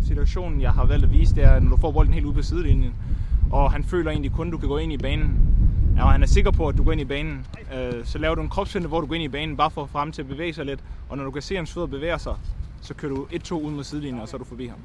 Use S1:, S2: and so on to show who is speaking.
S1: Og situationen, jeg har valgt at vise, det er, når du får bolden helt ude på sidelinjen, og han føler egentlig kun, du kan gå ind i banen. Ja, og han er sikker på, at du går ind i banen. Øh, så laver du en kropsvende, hvor du går ind i banen, bare for at til at bevæge sig lidt. Og når du kan se, at hans fødder bevæger sig, så kører du 1-2 ud mod sidelinjen, og så er du forbi ham.